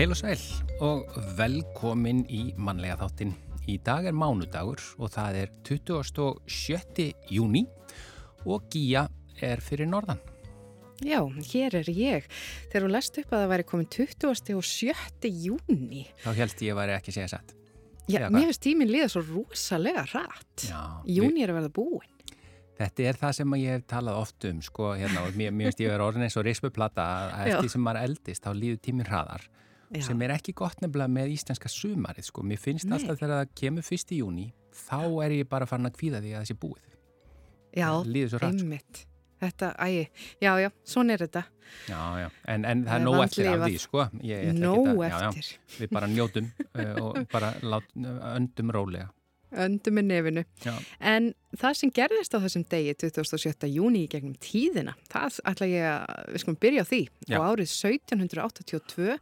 Heil og sæl og velkomin í mannlega þáttin. Í dag er mánudagur og það er 27. júni og Gíja er fyrir norðan. Já, hér er ég. Þegar þú lest upp að það væri komin 20. og 7. júni. Þá held ég að væri ekki segja satt. Já, mér finnst tíminn líða svo rosalega rætt. Júni er að verða búin. Þetta er það sem ég hef talað oft um, sko, hérna, og mér, finnst ég verið orðin eins og rispuplata að eftir sem maður eldist, þá líður tíminn hraðar, Já. sem er ekki gott nefnilega með íslenska sumarið, sko. Mér finnst Nei. alltaf þegar það kemur fyrst í júni, þá er ég bara farin að kvíða því að það sé búið. Já, einmitt. Þetta, ægi, já, já, svona er þetta. Já, já, en, en það er nóg eftir af því, sko. Nóg að- já, já. eftir. við bara njótum uh, og bara lát, öndum rólega. Öndum með nefinu. Já. En það sem gerðist á þessum degi 27. júni í gegnum tíðina, það ætla ég að, við skulum byrja á því. Já. Og árið 1782,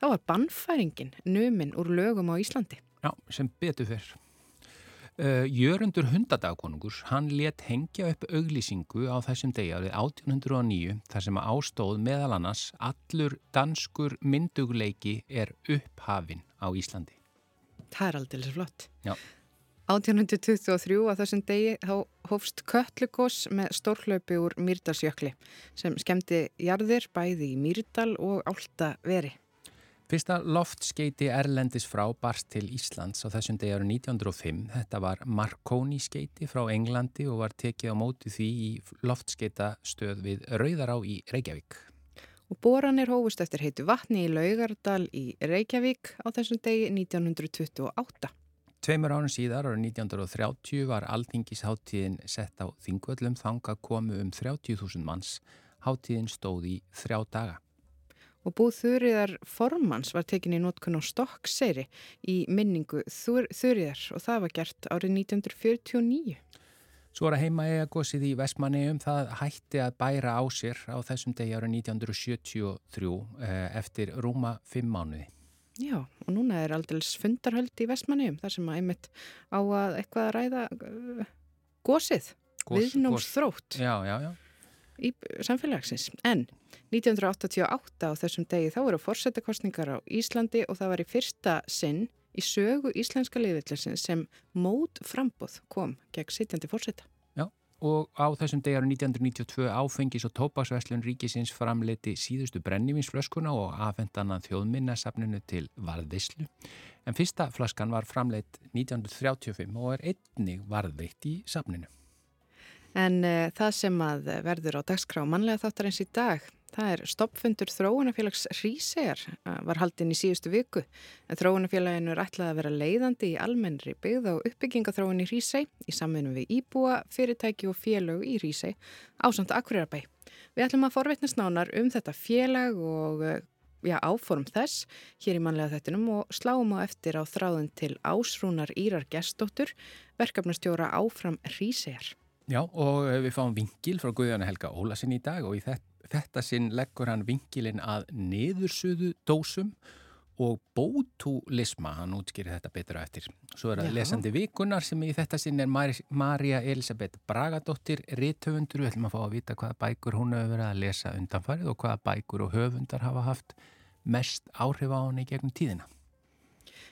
þá var bannfæringin numin úr lögum á Íslandi. Já, sem betur fyrr. Uh, Jörundur hundadagkonungur, hann let hengja upp auglýsingu á þessum degi árið 1809 þar sem að ástóð meðal annars allur danskur myndugleiki er upphafin á Íslandi. Það er aldrei flott. Já. 1823 að þessum degi þá hófst köllugos með stórhlaupi úr Mýrdalsjökli sem skemmti jarðir bæði í Mýrdal og Álta veri. Fyrsta loftskeiti Erlendis frá barst til Íslands á þessum degi árið 1905. Þetta var Marconi skeiti frá Englandi og var tekið á móti því í loftskeita stöð við Rauðará í Reykjavík. Og boranir hófust eftir heitu vatni í Laugardal í Reykjavík á þessum degi 1928. Tveimur ánum síðar, árið 1930, var alþingisháttíðin sett á þingvöllum þanga komu um 30.000 manns. Háttíðin stóð í þrjá daga. Og búð Þurriðar Formans var tekin í nótkun á Stokkseyri í minningu Þur Þurriðar og það var gert árið 1949. Svo er að heima eiga gósið í Vestmanneum það hætti að bæra á sér á þessum degi árið 1973 eh, eftir rúma fimm mánuði. Já, og núna er aldrei fundarhöld í Vestmanniðum þar sem að einmitt á að eitthvað að ræða uh, gósið, Gos- viðnámsþrótt Já, já, já. Í samfélagsins. En 1988 á þessum degi þá eru fórsetakostningar á Íslandi og það var í fyrsta sinn í sögu íslenska liðvillisins sem mót frambóð kom gegn sitjandi fórseta. Og á þessum degi árið 1992 áfengis og tópaksverslun ríkisins framleiti síðustu brennivinsflöskuna og afhendana þjóðminnasafninu til varðvislu. En fyrsta flaskan var framleitt 1935 og er einnig varðveitt í safninu. En uh, það sem að verður á dagskrá mannlega þáttarins í dag, það er stoppfundur þróunafélags Rísegar, uh, var haldinn í síðustu viku. En þróunafélaginu er ætlað að vera leiðandi í almennri byggð og uppbyggingaþróun í Rísei í samvinnu við Íbúa, fyrirtæki og félög í Rísei á samt Akureyrabæ. Við ætlum að forvitnast nánar um þetta félag og uh, já, áform þess hér í mannlega þettinum og sláum á eftir á þráðun til Ásrúnar Írar Gestóttur, verkefnastjóra áfram Rísegar. Já, og eh, við fáum vingil frá Guðjónu Helga Ólasin í dag og í þetta, sinn leggur hann vingilin að niðursuðu dósum og bótulisma, hann útskýrir þetta betur á eftir. Svo er það lesandi vikunar sem í þetta sinn er Mari- María Elisabeth Bragadóttir, rithöfundur, við ætlum að fá að vita hvaða bækur hún hefur verið að lesa undanfarið og hvaða bækur og höfundar hafa haft mest áhrif á hann í gegnum tíðina.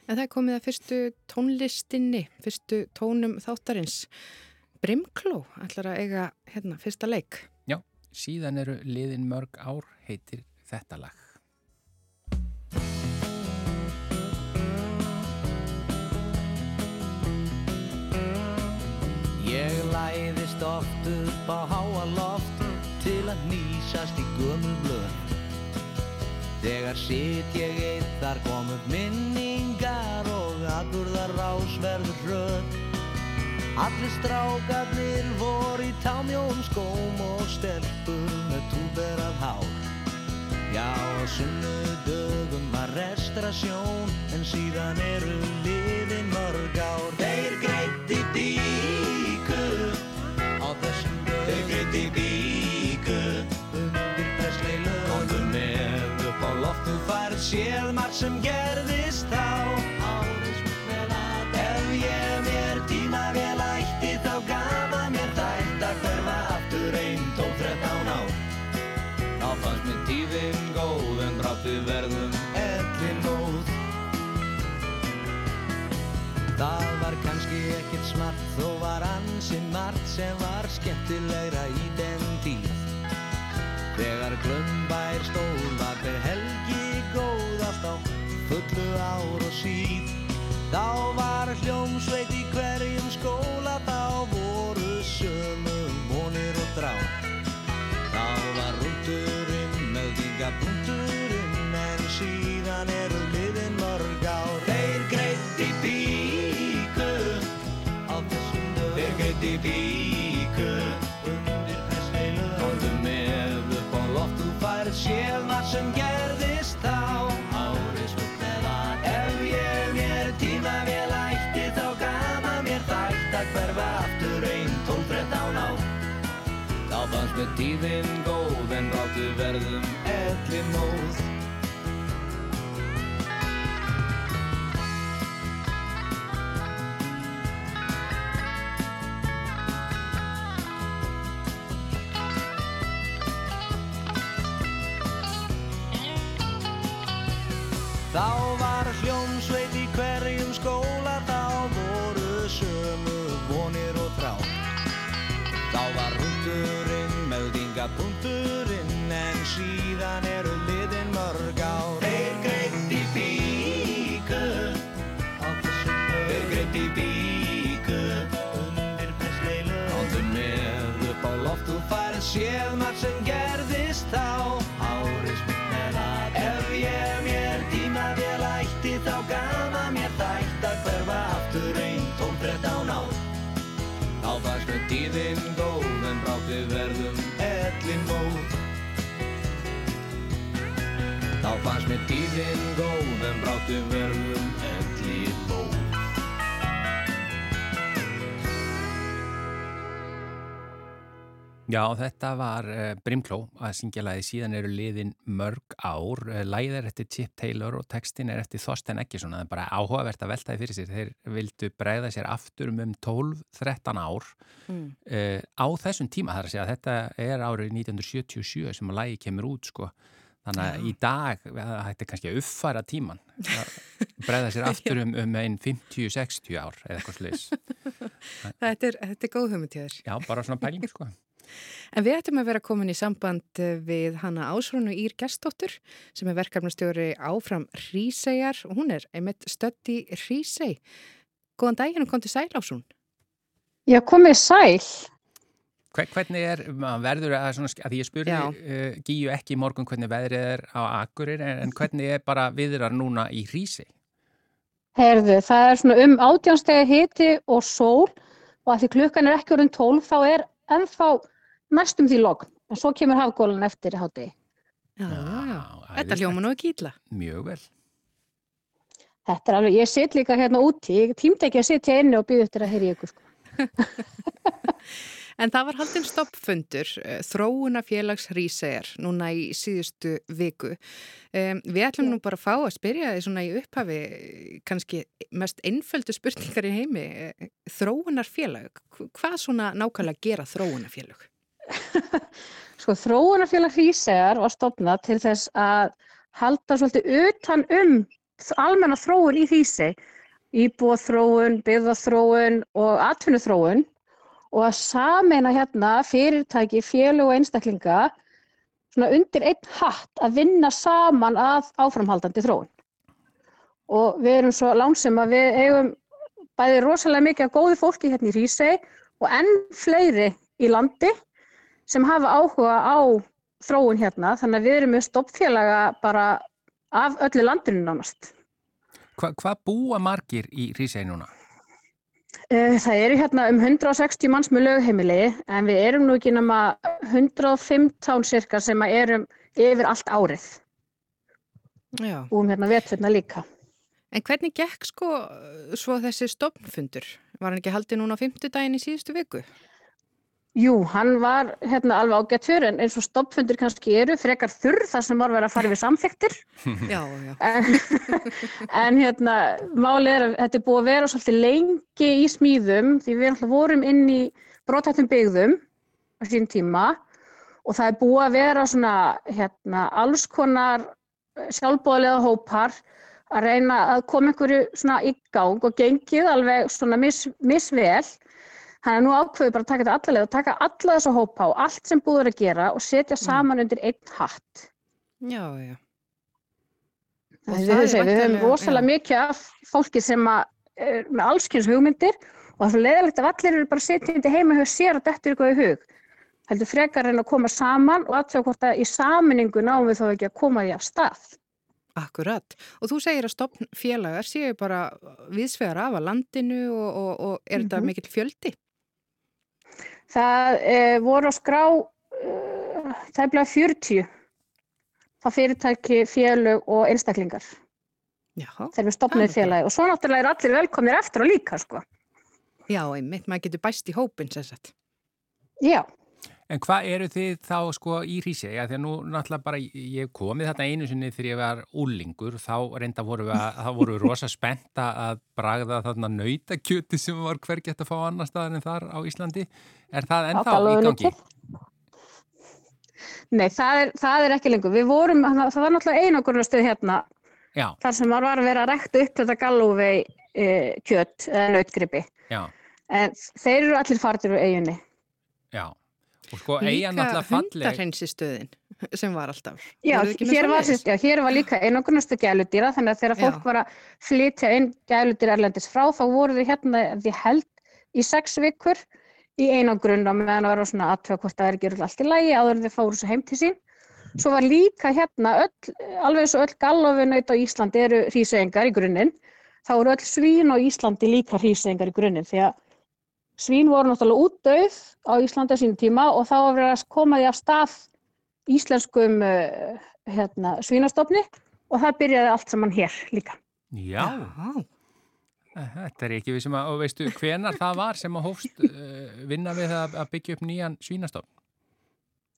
En það er komið að fyrstu tónlistinni, fyrstu tónum þáttarins. Brimkló ætlar að eiga hérna fyrsta leik. Já, síðan eru liðin mörg ár heitir þetta lag. Ég læðist oft upp á háa loft til að nýsast í gömul blöð. Þegar sitt ég eitt þar kom upp minningar og atburðar rásverður hröð. Allir strákarnir voru í támjóm skóm og stelpur með túberað hár. Já, sunnudögum var restaurasjón en síðan eru liðin mörg ár. Verðum ellin móð. Það var kannski ekkert smart þó var ansinn margt sem var skemmtilegra í den tíð. Þegar glömbær stól var hver helgi góð allt á fullu ár og síð. Þá var hljómsveit í hverjum skóla þá voru sömu vonir og drá. Þá var rúndurinn með vinga punkturinn en síðan eru liðin mörg ár. Þeir greitt í píku. Á þessum dög Þeir greitt í píku. Undir pressleilu Hóðu með upp á loft þú færð séð hvað sem gerðist þá. Árið smutt með að ef ég mér tíma vel ætti þá gama mér þætt að hverfa aftur einn tólfrett ár. Þá fannst mér tíðin góð en brátt Þá var hljómsveit í hverjum skóla þá voru sömu vonir og þrá Þá var rúndurinn meldinga punkturinn en síðan eru liðin mörg ár. Þeir greitt í lög Þeir greitt í píku undir pressleilu Áttu með upp á loft þú færð séð margt sem tíðin góð en brátt við verðum ellin móð Þá fannst með tíðin góð en brátt við verðum Já, þetta var uh, Brimkló að syngja lagi síðan eru liðin mörg ár. Uh, Lagið er eftir Chip Taylor og textin er eftir Þorsten Eggesson. Það er bara áhugavert að veltaði fyrir sér. Þeir vildu breyða sér aftur um um 12-13 ár mm. uh, á þessum tíma. Það er að segja að þetta er árið 1977 sem að lagi kemur út sko. Þannig að Já. í dag, það hætti kannski að uppfæra tíman, breyða sér aftur um, um einn 50-60 ár eða eitthvað sliðis. Þetta er, þetta er góð hugmyndjöður. Já, bara svona pæling sko. En við ættum að vera komin í samband við hanna Ásrónu Ír Gerstóttur sem er verkefnastjóri áfram Hrísegjar og hún er einmitt stödd í Hríseg. Góðan daginn og kom til Sæl Ásrún. Já, komið Sæl. Hvernig er, verður að, svona, að ég spurði uh, Gíu ekki í morgun hvernig veðrið er á Akurir en hvernig er bara viðrar núna í Hríseg? Herðu, það er svona um átjánstegi hiti og sól og að því klukkan er ekki orðin tólf þá er ennþá næstum því logn og svo kemur hafgólan eftir hátti. Já, þetta hljóma nú ekki ítla. Mjög vel. Þetta er alveg, ég sitt líka hérna úti, ég tímta ekki að sitja inni og býða eftir að heyri ykkur sko. En það var haldinn stoppfundur, þróunafélags Hrísegar, núna í síðustu viku. Um, við ætlum nú bara að fá að spyrja því svona í upphafi, kannski mest einföldu spurningar í heimi, þróunarfélag, hvað svona nákvæmlega gera þróunarfélag? Sko þróunarfélag Hrísegar var stopnað til þess að halda svolítið utan um almenna þróun í Hríseg, íbúaþróun, byggðaþróun og atvinnuþróun. Og að sameina hérna fyrirtæki, félög og einstaklinga svona undir einn hatt að vinna saman að áframhaldandi þróun. Og við erum svo lánsum að við eigum bæði rosalega mikið af góði fólki hérna í Hrísei og enn fleiri í landi sem hafa áhuga á þróun hérna þannig að við erum með stoppfélaga bara af öllu landinu nánast. Hva, hvað búa margir í Hrísei núna? Það eru hérna um 160 manns með lögheimili en við erum nú ekki nema 115 cirka sem erum yfir allt árið. Já. Og um hérna vetfyrna líka. En hvernig gekk sko svo þessi stopnfundur? Var hann ekki haldið núna á fymtudaginn í síðustu viku? Jú, hann var hérna alveg ágætt fyrir en eins og stoppfundir kannski eru frekar þurr þar sem voru verið að fara við samþektir. Já, já. En, en hérna, málið er að þetta er búið að vera svolítið lengi í smíðum því við alltaf vorum inn í brotættum byggðum á sín tíma og það er búið að vera svona hérna alls konar sjálfbóðlega hópar að reyna að koma einhverju svona í gang og gengið alveg svona mis, misvel. Þannig að nú ákveðu bara að taka þetta allalega og taka alla þessa hópa og allt sem búður að gera og setja Mm. saman undir einn hatt. Já, já. Og Við, það er við, við höfum rosalega mikið af fólki sem að, er með allskynns hugmyndir og það er svo leiðilegt að allir eru bara sitjandi heima hjá sér og dettur eitthvað í hug. Heldur frekar en að koma saman og aðtöða hvort að í saminningu náum við þó ekki að koma því af stað. Akkurat. Og þú segir að stopnfélagar séu bara viðsvegar af að landinu og, og, og er þetta Mhm. mikill fjöldi? Það e, voru á skrá e, tæmlega 40 það fyrirtæki, félög og einstaklingar. Já, þegar við bara- félagi og svo náttúrulega er allir velkomnir eftir og líka sko. já, einmitt, maður getur bæst í hópin sagt. Já, En hvað eru þið þá sko í Hrísei? Já, því að nú náttúrulega bara, ég komið þarna einu sinni þegar ég var úlingur, þá reynda voru við að, þá voru við rosa spenta að bragða þarna nautakjöti sem var hvergi að fá annar staðar en þar á Íslandi. Er það ennþá í gangi? Nei, það er, það er ekki lengur. Við vorum, það var náttúrulega einangurnarstöð hérna Já, þar sem var að vera að rekta upp þetta gallúvei e, kjött eða nautgripi. já, En þeir eru allir fartir úr eiginni. já. Og sko eigin Líka hundarhreinsistöðin sem var alltaf. Já, hér var, já, hér var líka einangurnarstöð gæludýra þannig að þegar Já. fólk var að flytja inn gæludýr erlendis frá þá voru þau hérna því held í sex vikur í einangrun á meðan það var svona aðtöða hvort það er ekki örugglega allt í lagi áður en þau fóru svo heim til sín. Svo var líka hérna öll, alveg eins og öll gallofunaut á Íslandi eru hríseingar í grunninn, þá eru öll svín á Íslandi líka hríseingar í grunninn því að svín voru náttúrulega útdauð á Íslandi á sínum tíma og þá var verið að koma því af stað íslenskum uh, hérna, svínastofni og það byrjaði allt saman hér líka. Já, Já, þetta er ekki við sem að, og veistu, hvenar það var sem að hófst uh, vinna við það að byggja upp nýjan svínastofn?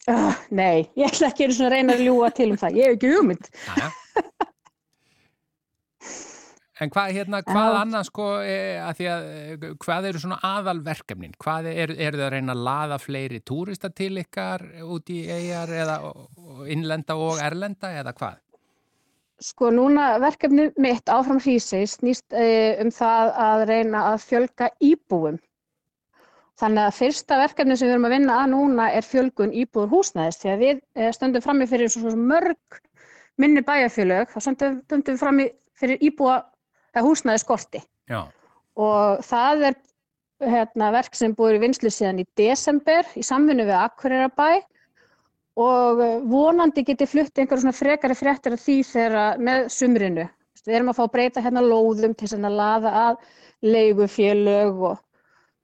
Uh, nei, ég ætla ekki að reyna að ljúga til um það, ég hef ekki hugmynd. Jæja. En hvað, hérna, hvað annað sko, e, að því að, e, hvað eru svona aðalverkefnin? Hvað er, eru þið að reyna að laða fleiri túrista til ykkar út í eigjar eða innlenda og erlenda eða hvað? Sko núna verkefni mitt áfram hrísei snýst uh, um það að reyna að fjölga íbúum. Þannig að fyrsta verkefni sem við erum að vinna að núna er fjölgun íbúður húsnæðis því að við uh, stöndum frammi fyrir svo, svo mörg minni bæjarfjölög, þá stöndum, við frammi fyrir íbúa eða húsnæði skorti. Já, og það er hérna, verk sem búið í vinslu síðan í desember í samvinnu við Akureyra og eh, vonandi geti flutt einhverjum svona frekari fréttir af því þegar með sumrinu. Við erum að fá að breyta hérna lóðum til að laða að leigufélög og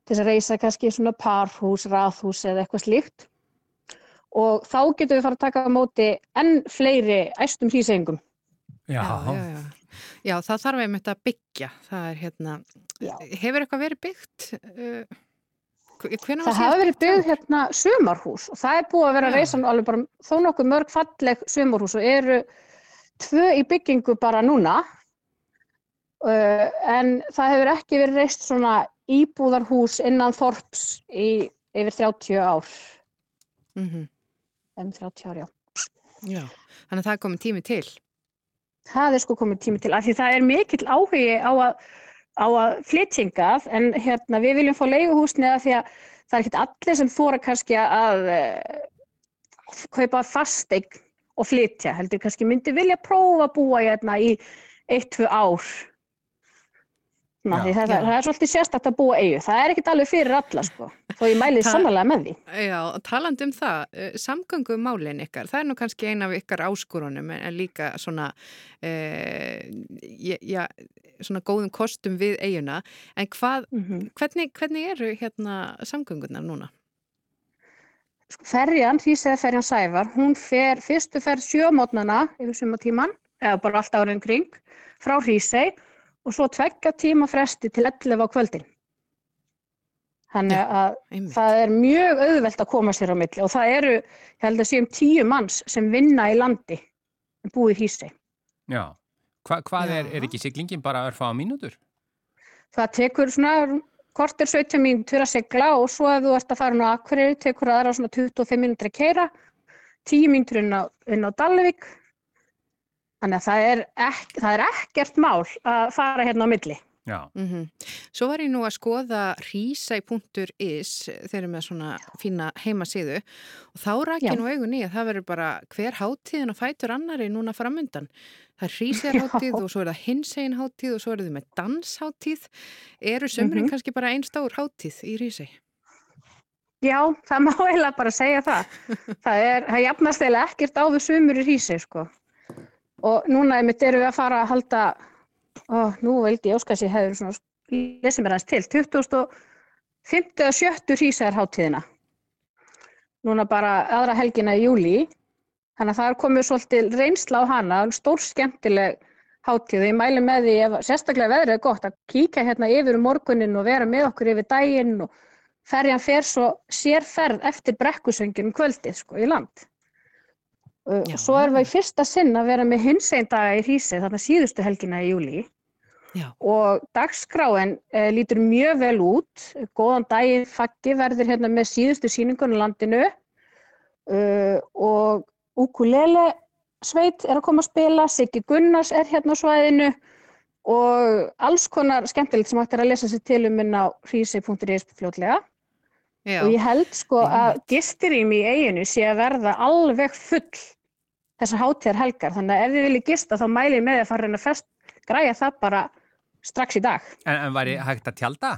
til að reysa kannski svona parhús, raðhús eða eitthvað slíkt. Og þá getum við fara að taka á móti enn fleiri æstum hlýsengum. já, já, já, já. Já, það þarf einmitt að byggja. Það er hérna, Já. hefur eitthvað verið byggt? Uh, hvenær Það hafa verið byggð hérna sumarhús og það er búið að vera að Já. reysa alveg bara þó nokkuð mörg falleg sumarhús og eru tvö í byggingu bara núna uh, en það hefur ekki verið reist svona íbúðarhús innan Þorps í yfir 30 ár, Mm um 30 ár, já. Já, þannig að það er komið tími til. Það er sko komið tími til, af því það er mikill áhugi á að, á að flytjingað, en hérna við viljum fá leiguhúsni að því að það er ekkert allir sem þóra kannski að uh, kaupa fasteign og flytja, heldur kannski myndi vilja prófa að búa hérna í eitt, tvö ár. Ná, Já. því það, Já. það er svolítið sérstakt að búa eigu, það er ekkert alveg fyrir alla sko, þó ég mælið Það- sannlega með því. Já, talandi um það, uh, samgöngumálin ykkar, það er nú kannski eina af ykkar áskorunum en líka svona, uh, já, svona góðum kostum við eiguna. En hvað, Mm hvernig, hvernig eru hérna samgöngunar núna? ferjan, því segja ferjan Sævar, hún fer fyrstu ferð sjömótnana yfir sumatíman, eða bara allt árið kring, frá Hrísei og svo tveggja tíma fresti til 11 á kvöldin. Þannig að Einmitt. það er mjög auðvelt að koma sér á milli og það eru, ég held að séum tíu manns sem vinna í landi en búið Hrísei. já. Hva, hvað er, Já. er ekki siglingin bara að örfa á mínútur? Það tekur svona kortir 17 mínútur að sigla og svo ef þú ert að fara nú að Akureyri tekur aðra svona 25 mínútur að keira, 10 mínútur inn á, á Dalvík Þannig að það er, ek, það er ekkert mál að fara hérna á milli. Já. Mm -hmm. Svo var ég nú að skoða rísæ.is þeir eru með svona fína heimasíðu og þá rækja nú augun í að það verður bara hver háttíðin að fætur annari núna framöndan. Það er rísærháttíð og svo er það hinsegin háttíð og svo eru þið með dansháttíð. Eru sömurinn mm -hmm. kannski bara einn stór háttíð í rísæ? Já, það má eiginlega bara segja það. það er, það jafnast eiginlega ekkert á við sömur í rísæ sko. Og núna einmitt erum við að fara að halda og nú veldi ég óskast ég hefur svona lesið mér hans til. 2050 og 70 hrísæðarháttíðina núna bara aðra helgina í júli þannig að það er komið svolítið reynsla á hana stór skemmtileg háttíð og ég mæli með því ef sérstaklega veðrið er gott að kíka hérna yfir um morgunin og vera með okkur yfir daginn og ferjan fer svo sérferð eftir brekkusöngin kvöldið sko í land Já. svo erum við í fyrsta sinn að vera með hinsegin daga í Hrísi þarna síðustu helgina í júli Já. og dagskráin e, lítur mjög vel út. Góðan daginn faggi verður hérna með síðustu síningunum landinu. Uh, og ukulele sveit er að koma að spila Siggi Gunnars er hérna á svæðinu. Og alls konar skemmtilegt sem hægt er að lesa sér til um inn á hrísi.is fljótlega Já. og ég held sko að gistirým í eiginu sé að verða alveg full þessar hátíðar helgar þannig að ef þið viljið gista þá mæli ég með að fara að fest græja það bara strax í dag. En, en var ég hægt að tjálta?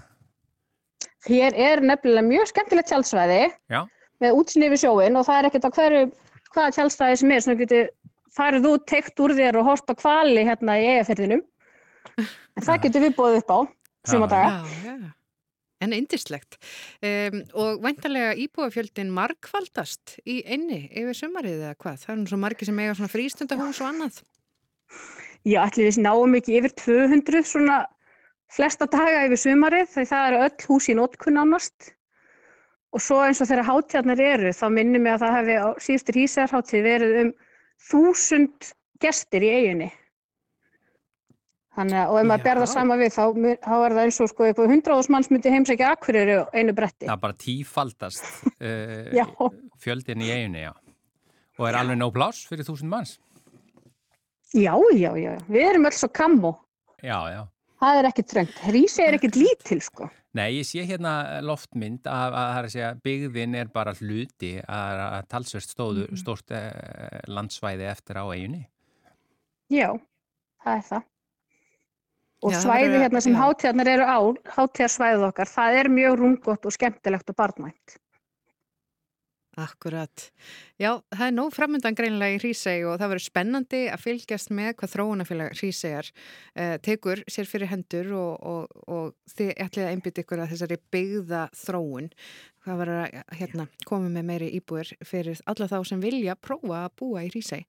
Hér er nefnilega mjög skemmtilegt tjálsvæði Já. með útsinni við sjóin og það er ekkert á hverju hvaða tjálsvæði sem er sem þú getur farið út, teikt úr þér og horft á kvali hérna í eigafyrðinum en það getur við bóðið upp á sumadaga. En indislegt. Um, og væntalega íbúafjöldin markvaldast í einni yfir sumarið eða hvað? Það er nú svo margi sem eiga svona frístundahús og annað. Já, allir við náum ekki yfir 200 svona flesta daga yfir sumarið þegar það eru öll hús í nótkunn annast. Og svo eins og þegar hátjarnar eru þá minnum ég að það hefði á síðustur hýsarháttíð verið um þúsund gestir í eiginni. Þannig að, og ef maður berða sama við, þá, þá er það eins og sko eitthvað hundraðus manns myndi heimsækja akkurir á einu bretti. Það bara tífaldast uh, fjöldin í eiginu, já. Og er alveg nóg pláss fyrir þúsund manns? Já, já, já. Við erum öll svo kammo. Já, já. Það er ekkert tröngt. Rísi er ekkert lítil, sko. Nei, ég sé hérna loftmynd að, að, að byggðin er bara hluti að, að talsverst stóðu, mm. stórt eh, landsvæði eftir á eiginni. Já, það er það. Og svæði hérna sem hátíðarnir eru á, hátíðarsvæðið okkar, það er mjög rungott og skemmtilegt og barnvænt. Akkurat. Já, það er nóg framöndan greinlega í Hríseg og það verður spennandi að fylgjast með hvað þróunafélag Hrísegar eh, tekur sér fyrir hendur og, og, og þið ætlið að einbytta ykkur að þessari byggða þróun. Það verður að hérna, koma með meiri íbúir fyrir alla þá sem vilja prófa að búa í Hríseg.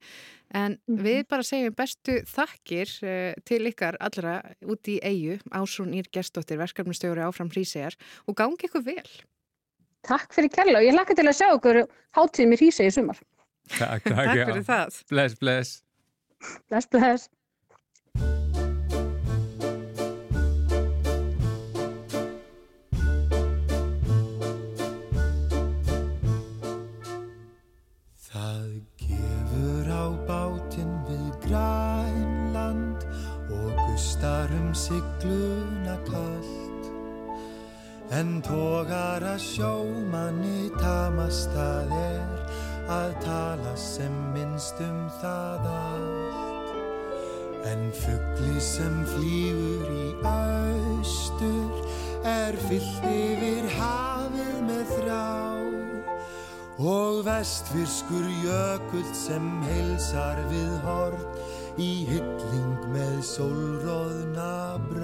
En mm -hmm. við bara segjum bestu þakkir eh, til ykkar allra út í eigu, Ásrún Ír Gerstóttir, verkefnustjóri áfram Hrísegar og gangi ykkur vel. Takk fyrir kella og ég lakka til að sjá okkur hátíð mér hýsa í sumar. Takk, takk, takk fyrir það. Bless, bless. Bless, bless. Það gefur á bátinn við grænland og gustar um sigluna kallt En tógar að sjómanni tamast það er að tala sem minnst um það allt. En fuggli sem flýgur í austur er fyllt yfir hafið með þrá. Og vestfyrskur jökull sem heilsar við hort í hylling með sólróðna brá.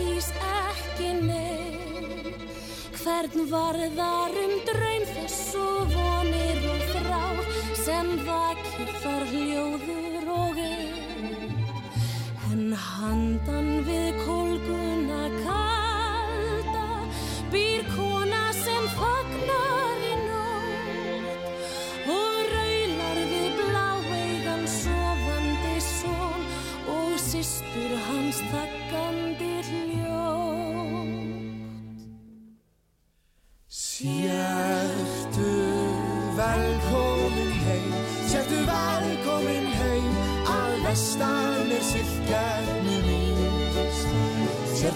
kýs ekki mig Hvern varðar um draum þessu vonir og þrá sem vakir þar hljóður og einn En handan við kom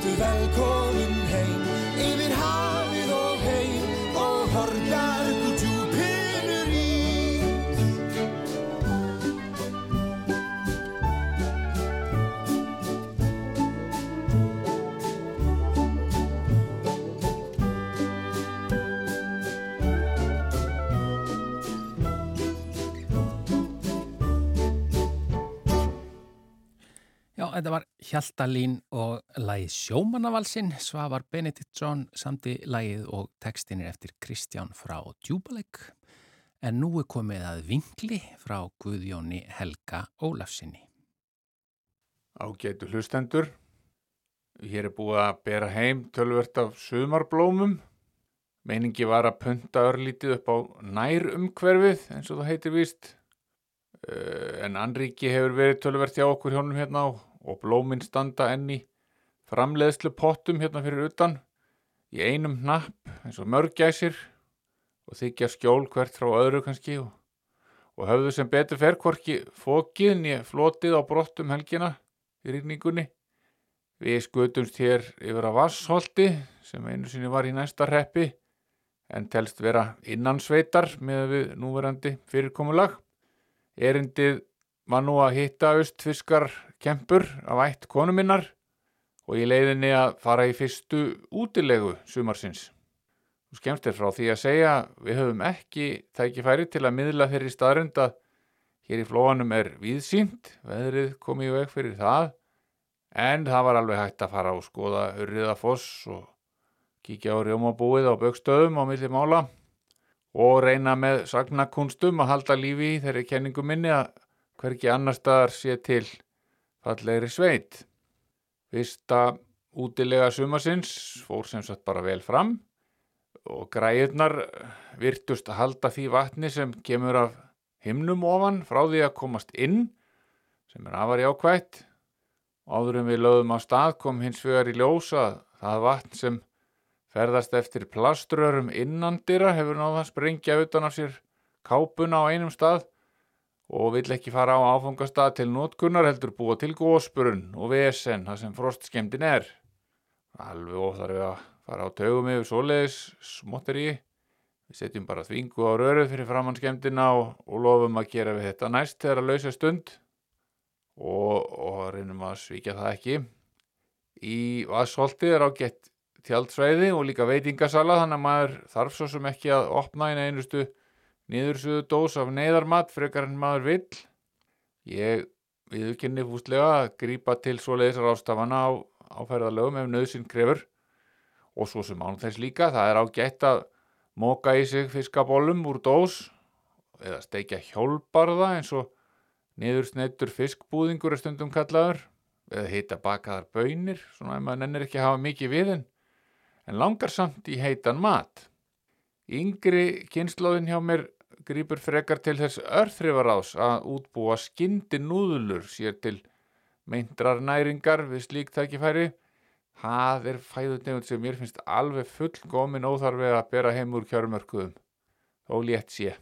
Sértu velkomin heim, yfir hafið og heim og horgar gútjúpinur í. Já, þetta var Hjaltalín og lagið Sjómannavalsinn, Svavar Benediktsson samti lagið og textin er eftir Kristján frá Djúbalegg. En nú er komið að vingli frá Guðjóni Helga Ólafsinni. Ágætu hlustendur. Hér er búið að bera heim tölvert af sumarblómum. Meiningi var að punta örlítið upp á nær umhverfið eins og það heitir víst. Eh, En Anríki hefur verið tölvert hjá okkur hjónum hérna á og blómin standa enni framleiðslu pottum hérna fyrir utan í einum hnapp eins og mörgæsir og þykja skjól hvert frá öðru kannski og, og höfðu sem betur fer hvorki fókið nýja flotið á brottum helgina í rigningunni. Við skutumst hér yfir að Vassholti sem einu sinni var í næsta reppi en telst vera innan sveitar með við núverandi fyrirkomulag. Erindið var nú að hitta austfiskar kempur af ætt konu minnar og í leiðinni að fara í fyrstu útilegu sumarsins. Þú skemmst þér frá því að segja við höfum ekki tækifæri til að miðla þeirri staðrönd að hér í flóanum er víðsýnt, veðrið komið í veg fyrir það, en það var alveg hægt að fara og skoða Urriðafoss og kíkja á rjómabúið á baukstöðum á milli mála og reyna með sagnakunstum að halda lífi í þeirri kenningu minni að hverki annar staðar sé til fallegri sveit. Fyrsta útilega sumarsins fór sem sagt bara vel fram og græðunar virtust að halda því vatni sem kemur af himnum ofan frá því að komast inn sem er afar jákvætt. Áður en við lögðum á stað kom hins vegar í ljósa það vatn sem ferðast eftir plaströrum innandira hefur náða að sprengja utan af sér kápuna á einum stað og vill ekki fara á áfangastað til notkunnar heldur búa til góspurun og vesen það sem frostskemdin er. Alveg óþarf við að fara á taugum yfir svoleiðis smottir í. Við setjum bara þvingu á röruð fyrir framann skemdina og, og lofum að gera við þetta næst þegar að lausa stund og, og reynum að svíkja það ekki. Í Vassholti er ágætt tjaldsvæði og líka veitingasala þannig að maður þarf svo sem ekki að opna eina einustu niðursuðu dós af neyðarmat frekar en maður vill. Ég viðurkenni fúslega að grípa til svoleiðisar ástafana á, á ferðalögum ef nöðsinn krefur og svo sem án þess líka það er ágætt að móka í sig fiskabólum úr dós eða steikja hjólbarða eins og niðursneittur fiskbúðingur er stundum kallaður eða heita bakaðar bönir svona ef maður nennir ekki að hafa mikið við en langar samt í heitan mat. Yngri kynnslóðin hjá mér grýpur frekar til þess örþrifaráðs að útbúa skyndi núðlur sér til meindrar næringar við slík tækifæri. Það er fæðutegund sem mér finnst alveg fullgómin óþarfi að bera heim úr kjörmörkuðum. Þó létt sé.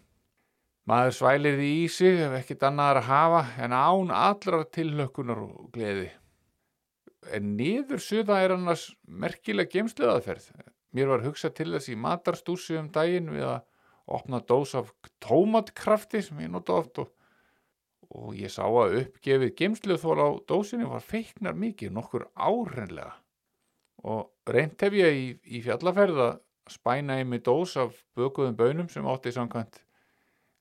Maður svælir því í sig ef ekkit annar að hafa en án allra tilhlökkunar og gleði. En niður suða er annars merkileg gemsluðaðferð. Mér var hugsað til þess í matarstúsi um daginn við að opna dós af tómatkrafti sem ég nota oft og, og ég sá að uppgefið gemsluðþól á dósinni var feiknar mikið, nokkur árenlega. Og reynt hef ég í, í fjallaferð að spæna í mig dós af bökuðum bönum sem átti samkvæmt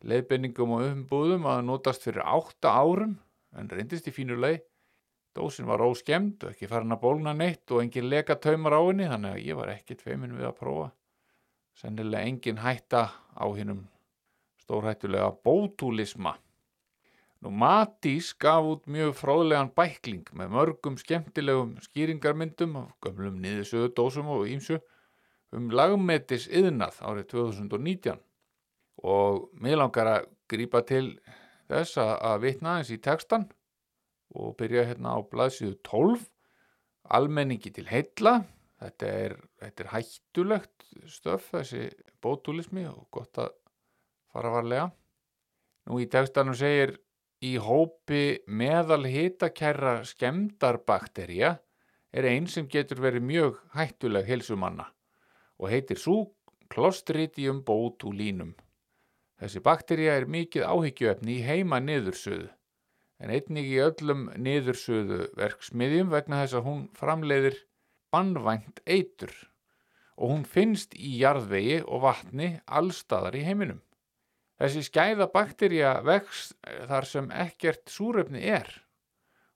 leiðbenningum og umbúðum að notast fyrir átta árum en reyndist í fínu leið. Dósin var óskemd og ekki farin að bólna neitt og engin leka taumar á henni þannig að ég var ekkit feimin við að prófa. Sennilega engin hætta á hinnum stórhættulega bótúlisma. Nú Matís gaf út mjög fróðlegan bækling með mörgum skemmtilegum skýringarmyndum af gömlum niðursöðu dósum og ímsu um lagmetis yðnað árið 2019 og mér langar að grípa til þess að vitna eins í textan og byrja hérna á blaðsíðu 12 almenningi til heilla. Þetta er, þetta er hættulegt stöf þessi bótulismi og gott að fara varlega. Nú í textanum segir í hópi meðal hitakæra skemdarbakterja er einn sem getur verið mjög hættuleg helsumanna og heitir svo Clostridium botulinum. Þessi bakterja er mikið áhyggjöfni í heima niðursöðu en einnig í öllum niðursöðu verksmiðjum vegna þess að hún framleiðir bannvænt eitur og hún finnst í jarðvegi og vatni allstaðar í heiminum. Þessi skæða bakterja vex þar sem ekkert súrefni er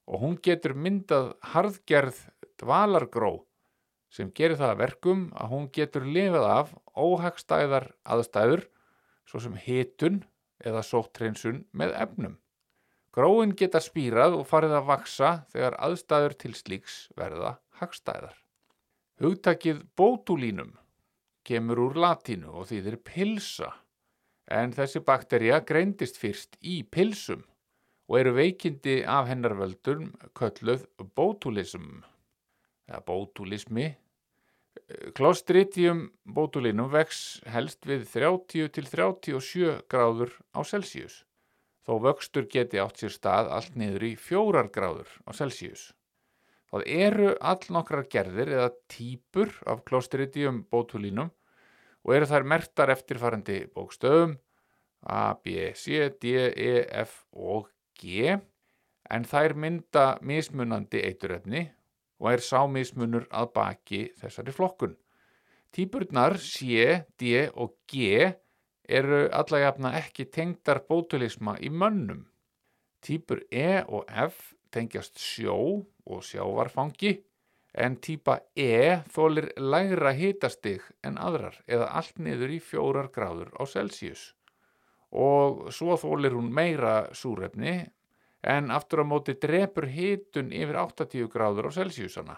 og hún getur myndað harðgerð dvalargró sem gerir það verkum að hún getur lifað af óhagstæðar aðstæður svo sem hitun eða sóttrinsun með efnum. Gróin geta spírað og farið að vaksa þegar aðstæður til slíks verða hagstæðar. Hugtakið bótulínum kemur úr latínu og þýðir pilsa en þessi bakterja greindist fyrst í pilsum og eru veikindi af hennar völdum kölluð botulism eða botulismi. Clostridium botulinum vex helst við 30 til 37 gráður á Celsius þó vöxtur geti átt sér stað allt niður í 4 gráður á Celsius. Það eru all nokkrar gerðir eða típur af Clostridium botulinum og eru þær mertar eftirfarandi bókstöðum A, B, C, D, E, F og G en þær mynda mismunandi eituröfni og er sámismunur að baki þessari flokkun. Týpurnar C, D og G eru allagafna ekki tengdar bótulisma í mönnum. Týpur E og F tengjast sjó og sjávarfangi en týpa E þólir lægra hitastig en aðrar eða allt niður í fjórar gráður á Celsius og svo þólir hún meira súrefni en aftur á móti drepur hitun yfir 80 gráður á Celsiusana.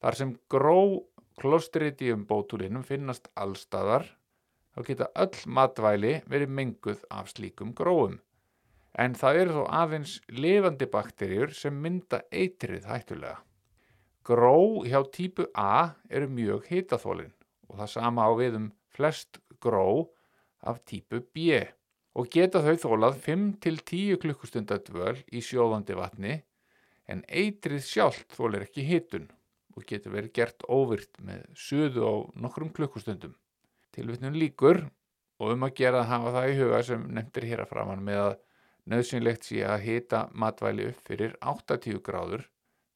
Þar sem gró klostridium bótulinum finnast allstaðar þá geta öll matvæli verið menguð af slíkum gróum en það eru þó aðeins lifandi bakterjur sem mynda eitrið hættulega. Gró hjá típu A eru mjög hitaþólin og það sama á við um flest gró af típu B og geta þau þólað 5-10 klukkustundar dvöl í sjóðandi vatni en eitrið sjálft þólir ekki hitun og getur verið gert óvirt með suðu á nokkrum klukkustundum. Tilvittnum líkur og um að gera að hafa það í huga sem nefndir hér að framann með að nöðsynlegt sé að hita matvæli upp fyrir 80 gráður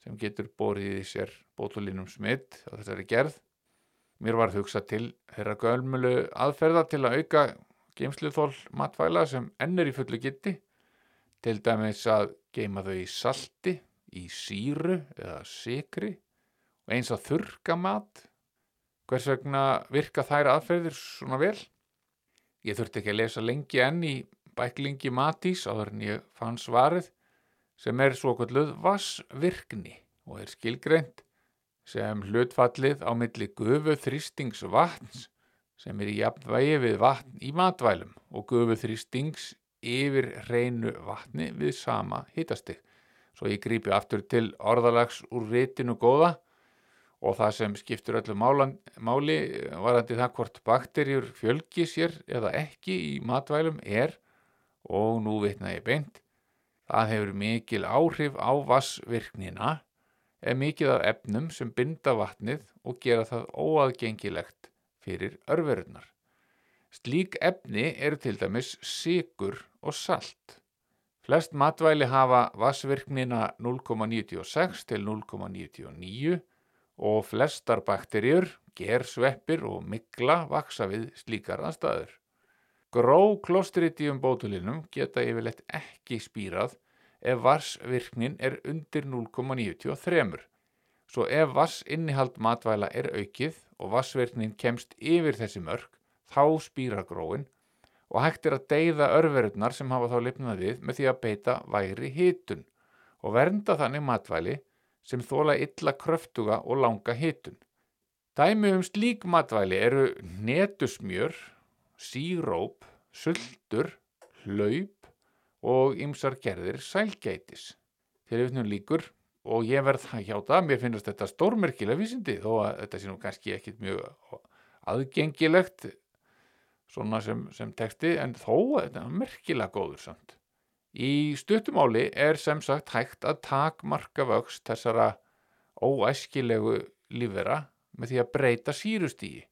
sem getur borðið í sér bótulinum smitt á þessari gerð. Mér var hugsa til þeirra gölmölu aðferða til að auka geimsluþól matvæla sem ennur í fullu gitti, til dæmis að geima þau í salti, í síru eða sikri og eins að þurka mat. Hvers vegna virka þær aðferðir svona vel? Ég þurfti ekki að lesa lengi enn í bæklingi matís áður en ég fann svarið sem er svo kalluð vassvirkni og er skilgreint sem hlutfallið á milli gufu þrýstings vatns sem er í jafnvægi við vatn í matvælum og gufu þrýstings yfir hreinu vatni við sama hitastig. Svo ég grípi aftur til orðalags úr rítinu góða og það sem skiptur öllu málan, máli varandi það hvort bakterjur fjölgi sér eða ekki í matvælum er og nú vitna ég beint Það hefur mikil áhrif á vassvirknina eða mikið af efnum sem binda vatnið og gera það óaðgengilegt fyrir örverunar. Slík efni eru til dæmis sigur og salt. Flest matvæli hafa vassvirknina 0,96 til 0,99 og flestar bakterjur, gersveppir og mikla vaksa við slíkar aðstæður. Gró klostridium bótulinum geta yfirleitt ekki spírað ef varsvirknin er undir 0,93. svo ef vassinnihald matvæla er aukið og vassverknin kemst yfir þessi mörg, þá spýra gróin og hægt er að deyða örverurnar sem hafa þá lifnað við með því að beita væri hitun og vernda þannig matvæli sem þóla illa kröftuga og langa hitun. Dæmi um slík matvæli eru netusmjör, síróp, sultur, hlaup og ymsar gerðir sælgætis. Til yfirnum líkur og ég verð það hjá það, mér finnast þetta stórmerkilega vísindi þó að þetta sé nú kannski ekkit mjög aðgengilegt svona sem, sem teksti en þó er þetta merkilega góður samt. Í stuttumáli er sem sagt hægt að takmarka vöxt þessara óæskilegu lífera með því að breyta sírustígi,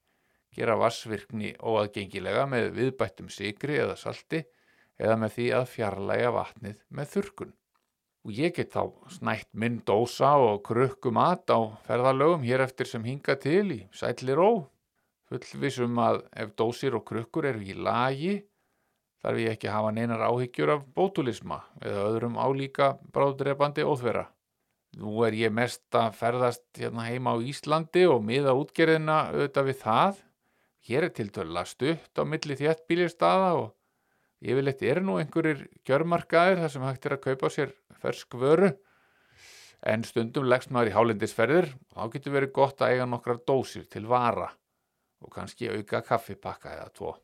gera vassvirkni óaðgengilega með viðbættum sigri eða salti eða með því að fjarlæga vatnið með þurkun. Og ég get þá snætt minn dósa og krukku mat á ferðalögum hér eftir sem hinga til í sætli ró. Fullvisum að ef dósir og krukkur eru í lagi þarf ég ekki að hafa neinar áhyggjur af bótulisma eða öðrum álíka bráðdrepandi óþvera. Nú er ég mest að ferðast hérna heima á Íslandi og miða útgerðina auðvitað við það. Hér er til dörla stutt á milli þétt bílirstaða og yfirleitt eru nú einhverjir gjörmarkaðir þar sem hægt er að kaupa sér fersk vöru. En stundum leggst maður í hálendisferðir og þá getur verið gott að eiga nokkrar dósir til vara og kannski auka kaffipakka eða tvo.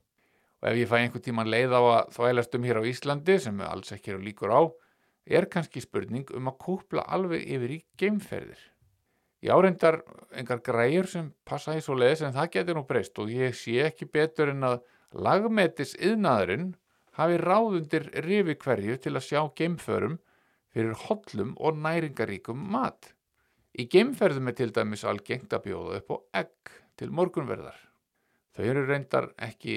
Og ef ég fæ einhver tíman leið á að þvælast um hér á Íslandi sem alls ekki eru líkur á, er kannski spurning um að kúpla alveg yfir í geimferðir. Ég áreindar engar græjur sem passa í svo leiðis en það getur nú breyst og ég sé ekki betur en að lagmetis yðnaðurinn hafi ráðundir rifi hverju til að sjá geimförum fyrir hollum og næringaríkum mat. Í geimferðum er til dæmis algengt að bjóða upp á egg til morgunverðar. Þau eru reyndar ekki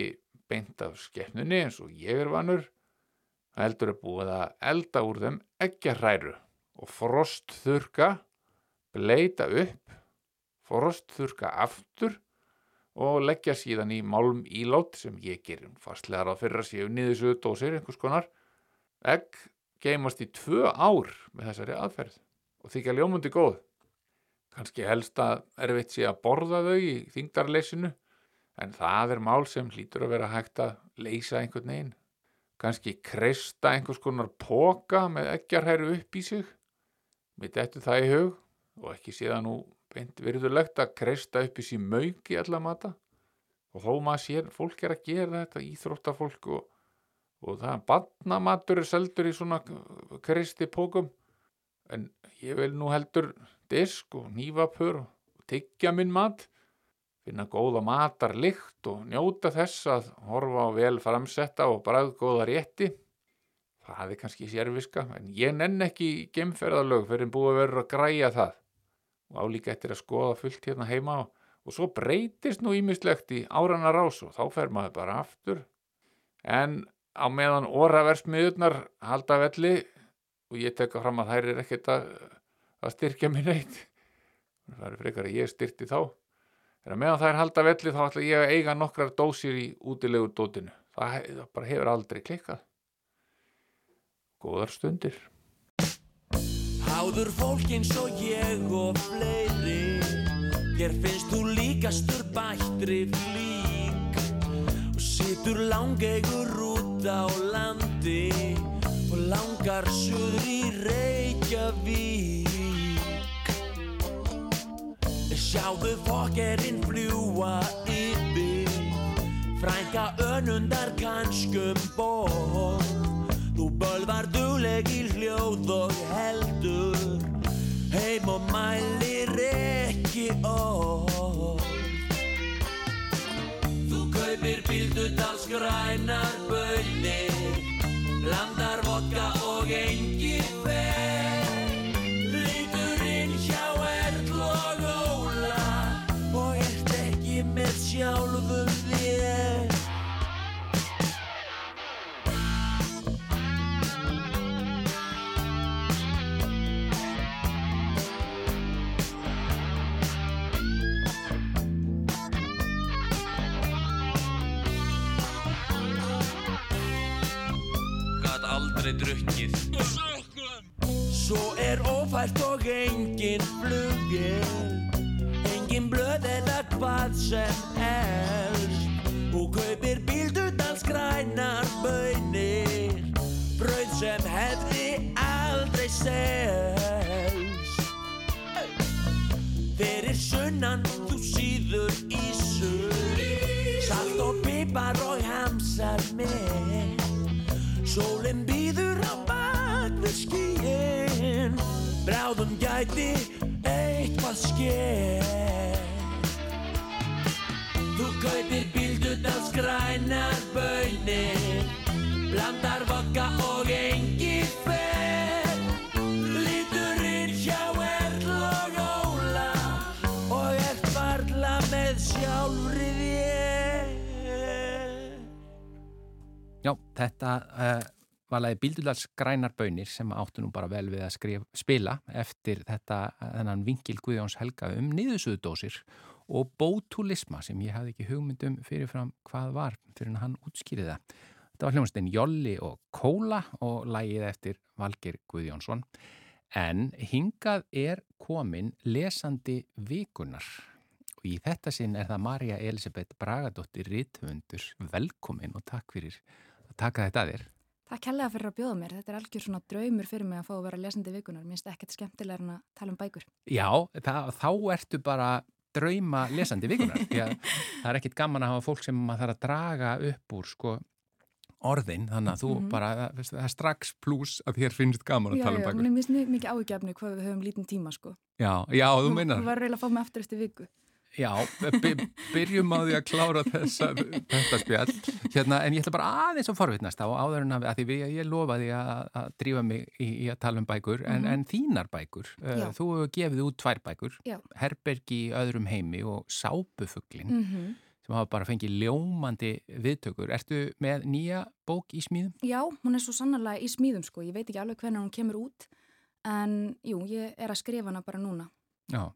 beint af skefnunni eins og ég er vanur. Heldur er búið að elda úr þeim eggjarræru og frostþurka, bleita upp, frostþurka aftur og leggja síðan í málm ílát sem ég gerum fastlegar á fyrra séu niðursuðu dósir einhvers konar. Egg geimast í tvö ár með þessari aðferð og þykja ljómundi góð. Kanski helst að erfitt sé að borða þau í þingdarleysinu en það er mál sem hlýtur að vera hægt að leysa einhvern veginn. Kanski kreista einhvers konar póka með eggjarhæru upp í sig. Mitt eftir það í hug og ekki séða nú beint virðulegt að kreista upp í sín mög í alla mata. Og þó maður sér, fólk er að gera þetta, íþróttafólk og, og það er badnamatur er seldur í svona kristi pókum. En ég vil nú heldur disk og nývapur og tyggja minn mat finna góða matarlykt og njóta þess að horfa á vel framsetta og bræðgóða rétti. Það er kannski sérviska, en ég nenn ekki gemferðalög fyrir en búið að vera að græja það. Og álíka eftir að skoða fullt hérna heima og, og svo breytist nú ímislegt í árana rás og þá fer maður bara aftur. En á meðan orraversmiðurnar halda velli og ég tekka fram að þær er ekkert að, að styrkja mér neitt. Það er frekar að ég styrti þá. Þegar meðan það er halda velli þá ætla ég að eiga nokkrar dósir í útilegu dótinu. Það, það bara hefur aldrei klikkað. Góðar stundir. Háður fólk eins og ég og fleiri Hér finnst þú líkastur bættri flík Og situr langeigur út á landi Og langar suður í Reykjavík Sjáðu fokkerinn fljúa yfir. Frænka önundar kannskum ból Þú bölvar dugleg í hljóð og heldur. Heim og mælir ekki orð. Þú kaupir bíldudals grænar bönir Blandar vodka og engi ófært og engin flugil Engin blöð eða hvað sem helst Og kaupir bíldudals grænar bönir Brauð sem hefði aldrei selst. Fyrir sunnan þú síður ísur Salt og pipar og hamsar með. Sólinn Bráðum gæti eitthvað skér Þú kaupir bíldudals grænar bönir Blandar vodka og engi fer Lítur inn hjá Erl og Óla Og ert varla með sjálfri þér. Já, þetta uh, var lagi Bíldulars grænar bönir sem áttu nú bara vel við að skrif, spila eftir þetta, þennan vingil Guðjóns Helga um niðursöðudósir og bótulisma sem ég hafði ekki hugmyndum fyrirfram hvað var fyrir hann útskýrið það. Þetta var hljómsveitinn Jolli og Kóla og lagið eftir Valgir Guðjónsson. En hingað er komin lesandi vikunar og í þetta sinn er það Marja Elisabeth Bragadóttir Rítvöndur. Velkomin og takk fyrir að taka þetta að þér. Takk kærlega fyrir að bjóða mér. Þetta er algjör svona draumur fyrir mig að fá að vera lesandi vikunar. Mér finnst ekkert skemmtilega en að tala um bækur. Já, það, þá ertu bara drauma lesandi vikunar. Það er ekkit gaman að hafa fólk sem maður þarf að draga upp úr sko orðin, þannig að þú Mhm. bara, það það er strax pluss að þér finnst gaman að Já, tala um já, bækur. er mjög mjög mikið áhugjafni hvað við höfum lítinn tíma sko. Já, já, þú meinar. Þú var reyla að fá mig aftur eftir viku. Já, by, byrjum á því að klára þessa, þetta spjall. Hérna, en ég ætla bara aðeins að forvitnast á áður en að, að því við, ég lofaði að, að drífa mig í, í að tala um bækur, en, Mhm. en þínar bækur, uh, Já. þú gefið út tvær bækur, Já. Herbergi í öðrum heimi og Sápufuglin, Mm sem hafa bara fengið ljómandi viðtökur. Ertu með nýja bók í smíðum? Já, hún er svo sannarlega í smíðum sko. Ég veit ekki alveg hvernig hún kemur út. En jú, ég er að skrifa hana bara núna. Já.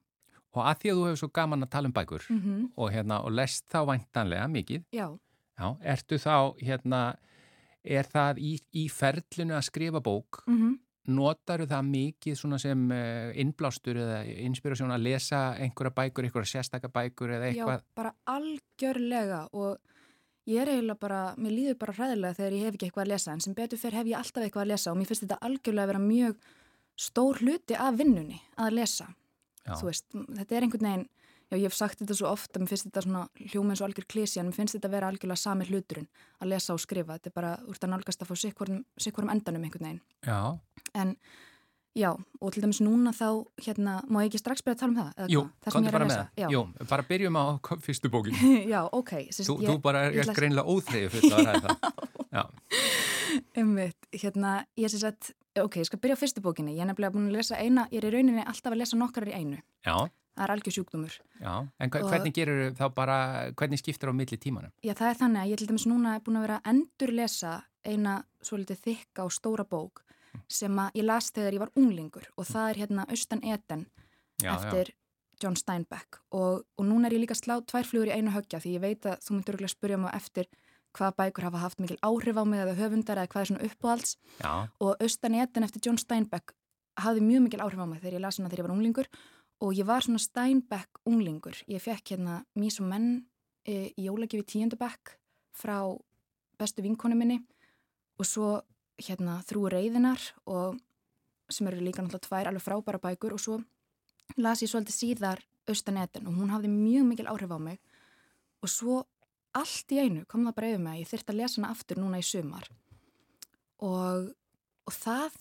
Og að því að þú hefur svo gaman að tala um bækur Mm og, hérna, og lest þá væntanlega mikið, Já, Já, ertu þá, hérna, er það í, í ferlinu að skrifa bók, mm notaru það mikið svona sem uh, innblástur eða inspirasjón að lesa einhverja bækur, einhverja sérstaka bækur eða já, eitthvað? bara algjörlega og ég er eiginlega bara, mér líður bara hræðilega þegar ég hef ekki eitthvað að lesa en sem betur fyrir hef ég alltaf eitthvað að lesa og mér finnst þetta algjörlega að vera mjög stór hluti af vinnunni að lesa. Veist, þetta er einhvern veginn, já ég hef sagt þetta svo ofta, mér finnst þetta svona hljóma eins og algjör klísi en mér finnst þetta að vera algjörlega sami hluturinn að lesa og skrifa. Þetta er bara úr þetta nálgast að fá sikkurum endanum einhvern veginn. Já, En já, og til dæmis núna þá, hérna, má ég ekki strax byrja að tala um það? jú? Það ég er bara með það. Já. Bara byrjum á fyrstu bókin. Já, ok. Sist, Þú, þú bara er, ég er greinlega óþreyju fyrir að ræða það. Já, Einmitt, hérna, ég sé sett, ok, ég skal byrja á fyrstu bókinni. Ég er nefnilega búin að lesa eina, ég er í rauninni alltaf að lesa nokkrar í einu. já, Það er algjör sjúkdómur. já. En hva- Og- hvernig gerur þá bara, hvernig skiptir á milli tímanum? Já, það er þannig að ég til dæmis núna er búin að vera að endurlesa eina svolítið þykka og stóra bók sem að ég las þegar ég var unglingur og það er hérna Austan Eden Já, eftir John Steinbeck og, og núna er ég líka að slá tvær flugur í einu höggja því ég veit að þú myndur örugglega spyrja mig eftir hvaða bækur hafa haft mikil áhrif á mig eða höfundar eða hvað er svona uppáhalds. Og Austan Eden eftir John Steinbeck hafði mjög mikil áhrif á mig þegar ég las hana þegar ég var unglingur. Og ég var svona Steinbeck unglingur. Ég fekk hérna Mís og menn e, í jólagjöfi tíundabekk frá bestu vinkonu minni. Og svo hérna þrjú reyðinar og sem eru líka náttúrulega tvær alveg frábæra bækur. Og svo las ég svolítið síðar Austan Eden og hún hafði mjög mikil áhrif á mig. Og svo allt í einu kom það bara yfir mig að ég þyrfti að lesa hana aftur núna í sumar og, og það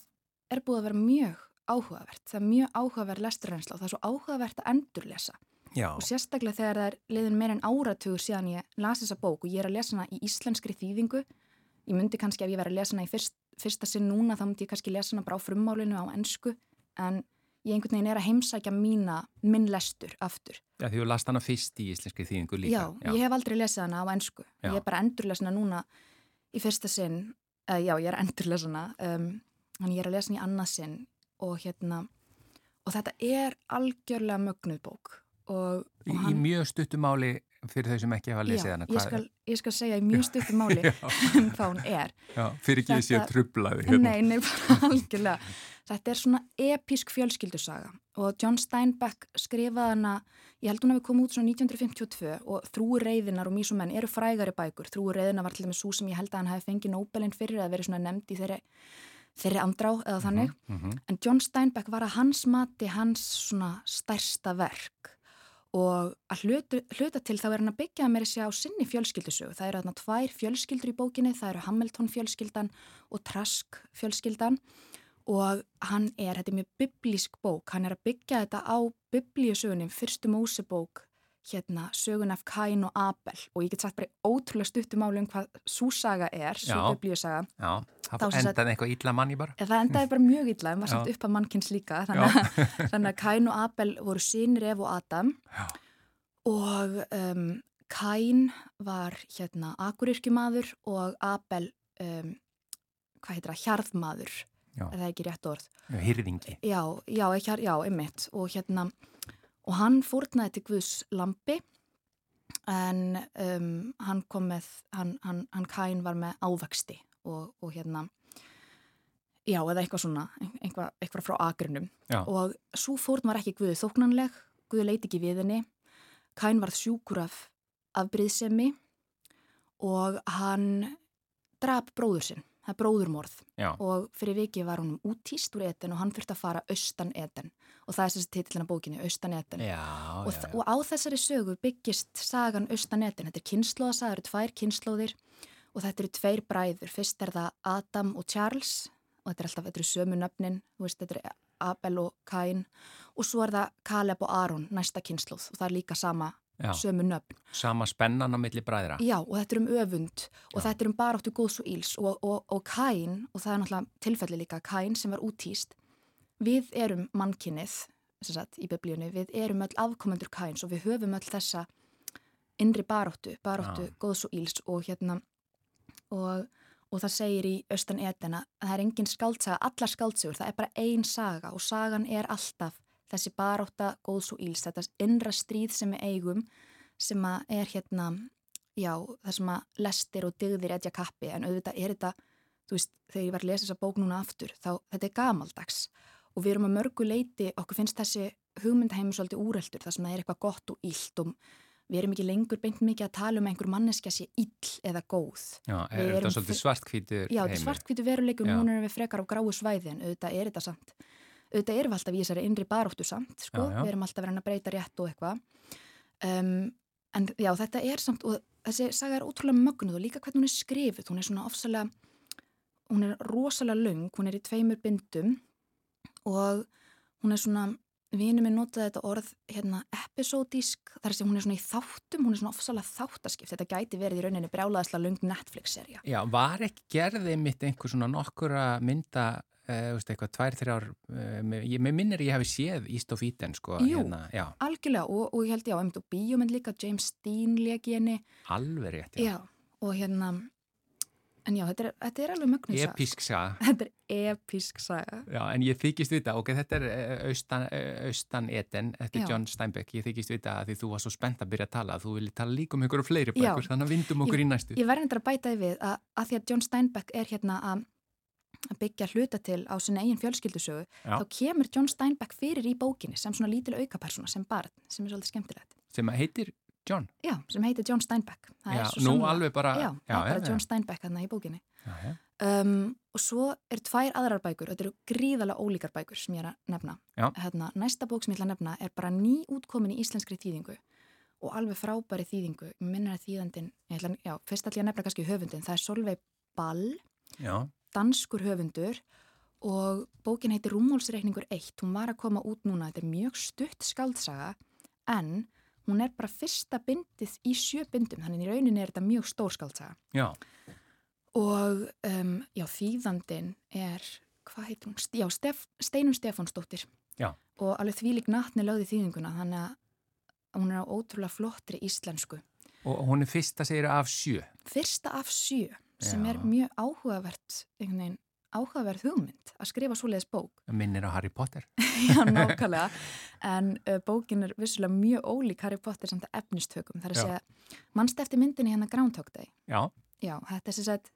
er búið að vera mjög áhugavert. Það er mjög áhugaverð lesturreynsla og það er svo áhugavert að endurlesa. já, Og sérstaklega þegar það er liðin meir en áratugur síðan ég las þessa bók og ég er að lesa hana í íslenskri þýðingu. Ég myndi kannski ef ég verið að lesa hana í fyrst, fyrsta sinn núna þá myndi ég kannski lesa hana bara á frummálinu á ennsku en ég einhvern veginn er að heimsækja mína, minn lestur aftur. já, því þú last hana fyrst í íslenski þýðingu líka. Já, ég hef aldrei lesið hana á ennsku. Já. Ég er bara hana núna í fyrsta sinn, uh, já, ég er hana, um, þannig ég er að lesa hana í annað sinn og hérna, og þetta er algjörlega mögnuð bók og, Í, og í mjög stuttumáli fyrir þau sem ekki hafa lesið hana. ég skal, ég skal segja í mjög stuttum máli um hvað hún er. Já, fyrir ekki þessi að trublaði hérna. Nei, nei, bara algjörlega. Þetta er svona episk fjölskyldusaga og John Steinbeck skrifaði hana, ég held hún hefði komið út svona 1952 og Þrúi reyðinar og Mís og menn eru frægari bækur. Þrúi reyðinar var til dæmis svo sem ég held að hann hefði fengið Nobelin fyrir að verið svona nefnd í þeirri, þeirri andrá eða þannig. Mhm. En John Steinbeck var að hans mati hans svona stærsta verk og að hluta, hluta til þá er hann að byggja að mér segja á sinni fjölskyldusögu. Það eru þarna tvær fjölskyldur í bókinni, það eru Hamilton fjölskyldan og Trask fjölskyldan og hann er, þetta er mjög biblísk bók, hann er að byggja þetta á biblíusögunum, fyrstu Mósebók, hérna sögun af Kain og Abel og ég get sagt bara í ótrúlega stuttum áli um hvað súsaga er, svo Já. biblíusaga. Já, Þá það endaði eitthvað illa manni bara. Það endaði bara mjög illa, en var samt upp að mannkins líka, þannig að, þannig að Kain og Abel voru sínir Ef og Adam Já. og um, Kain var hérna akurirkjumadur og Abel, um, hvað heitir það, hjarðmaður, Já. er það ekki rétt orð? Hyrðingi. Já, já, ekki, já, einmitt og hérna, og hann fórnaði til Guðs lampi en um, hann kom með, hann, hann, hann Kain var með ávexti og, og hérna, já, eða eitthvað svona, eitthvað, eitthvað frá agrinum Já. og svo fórn var ekki Guði þóknanleg, Guði leiti ekki við henni, Kain varð sjúkur af afbríðsemi og hann drap bróður sinn, það er bróðurmorð. Já. og fyrir viki var honum útíst úr eten og hann þurfti að fara austan eten og það er þessi titillina bókinni, austan eten Já, og, og á þessari sögu byggist sagan austan eten, þetta er eru tvær kynnslóðir og þetta eru tveir bræður, fyrst er það Adam og Charles. Og þetta er alltaf, þetta eru sömu nöfnin, veist, þetta er Abel og Kain og svo er það Caleb og Aron, næsta kynnslóð og það er líka sama Já. sömu nöfn. Sama spennan á milli bræðra. Já, og þetta er um öfund. Og þetta er um baráttu góðs og íls og, og, og Kain, og það er náttúrulega tilfelli líka, Kain sem var útíst, við erum mannkinnið, sem sagt, í biblíunni, við erum öll afkomendur Kains og við höfum öll þessa innri baráttu, baráttu Já. góðs og íls og hérna, og, og það segir í Östan Edena að það er engin skaldsaga, allar skaldsugur, það er bara ein saga og sagan er alltaf þessi barátta góðs og íls, þetta innra stríð sem við eigum sem er hérna, já, það sem að lestir og digðir etja kappi en auðvitað er þetta, þú veist, þegar ég var að lesa þessa bók núna aftur, þá þetta er gamaldags. Og við erum að mörgu leiti, okkur finnst þessi hugmyndaheimi svolítið úreldur, það sem það er eitthvað gott og illt og við erum ekki lengur beint mikið að tala um einhver manneskja sé ill eða góð. Já, er þetta svolítið svartkvítur Já, þetta er svartkvítu veruleikur og Já. núna erum við frekar á gráu svæði en auðvitað er þetta samt. Auðvitað erum við alltaf í þessari innri baróttu samt, sko. Já, já. Við erum alltaf verið að breyta rétt og eitthvað. Um, en já, þetta er samt, og þessi saga er ótrúlega mögnuð og líka hvernig hún er skrifið. Hún er svona ofsalega, hún er rosalega löng, hún er í tveimur bindum og hún er svona, vinur minn notaði þetta orð hérna episódísk, þar sem hún er svona í þáttum, hún er svona ofsalega þáttaskipt. Þetta gæti verið í rauninni brjálaðislega löng Netflix-serja. Já, var ekki gerðið mitt einhver svona nokkura mynda, uh, veist, eitthvað tvær, þrjár, uh, með, ég, minnir ég hafi séð East of Eden, sko. Jú. Hérna, já, Algjörlega og, og ég held já, einmitt og bíómynd líka, James Dean leki henni, alveg rétt, já. og hérna, en já, þetta er, þetta er alveg mögnuð saga. Episk saga. Þetta er episk saga. Já, en ég þykist vita, ok, þetta er eh, austan, eh, austan Eden, þetta er John Steinbeck, ég þykist vita að því þú var svo spennt að byrja að tala, þú vilji tala líka um einhverju fleiri bækur, þannig að vindum okkur í næstu. Ég verði endur að bæta við að, að því að John Steinbeck er hérna að að byggja hluta til á sinna eigin fjölskyldusögu, Já. þá kemur John Steinbeck fyrir í bókinni sem svona lítil aukapersona, sem barn, sem er svolítið skemmtilegt. Sem heitir John. Já, sem heitir John Steinbeck. Það Já, er nú sannlega- alveg bara- Já, já, er bara já. John Steinbeck þarna í bókinni. Já, já. Um, og svo er tvær aðrar bækur, þetta eru gríðalega ólíkar bækur sem ég er að nefna. Hérna, næsta bók sem ég ætla að nefna er bara ný útkomin í íslenskri þýðingu og alveg frábæri þýðingu. Minnir að þýðandin, ég ætla, já, fyrst ætla ég að nefna kannski höfundin, það er Solveig Ball, danskur höfundur og bókin heitir Rúmólsreikningur 1. Hún var að koma út núna, þetta er mjög stutt skaldsaga en hún er bara fyrsta bindið í sjö bindum, þannig í rauninni er þetta mjög stór skaldsaga. já, Og um, já, þýðandin er, hvað heitir hún? Já, Stef, Steinun Stefánsdóttir. Já. Og alveg þvílik natni lögði þýðinguna, þannig að hún er á ótrúlega flottri íslensku. og hún er fyrsta segir af sjö. Fyrsta af sjö, sem Já. er mjög áhugavert einhvern veginn áhugaverð hugmynd að skrifa svoleiðis bók. Minnir á Harry Potter. Já, nákvæmlega. En uh, bókin er vissulega mjög ólík Harry Potter samt að efnistökum. Það er að segja, mannst eftir myndinni hérna Groundhog Day. Já, Já, þetta er sem sagt,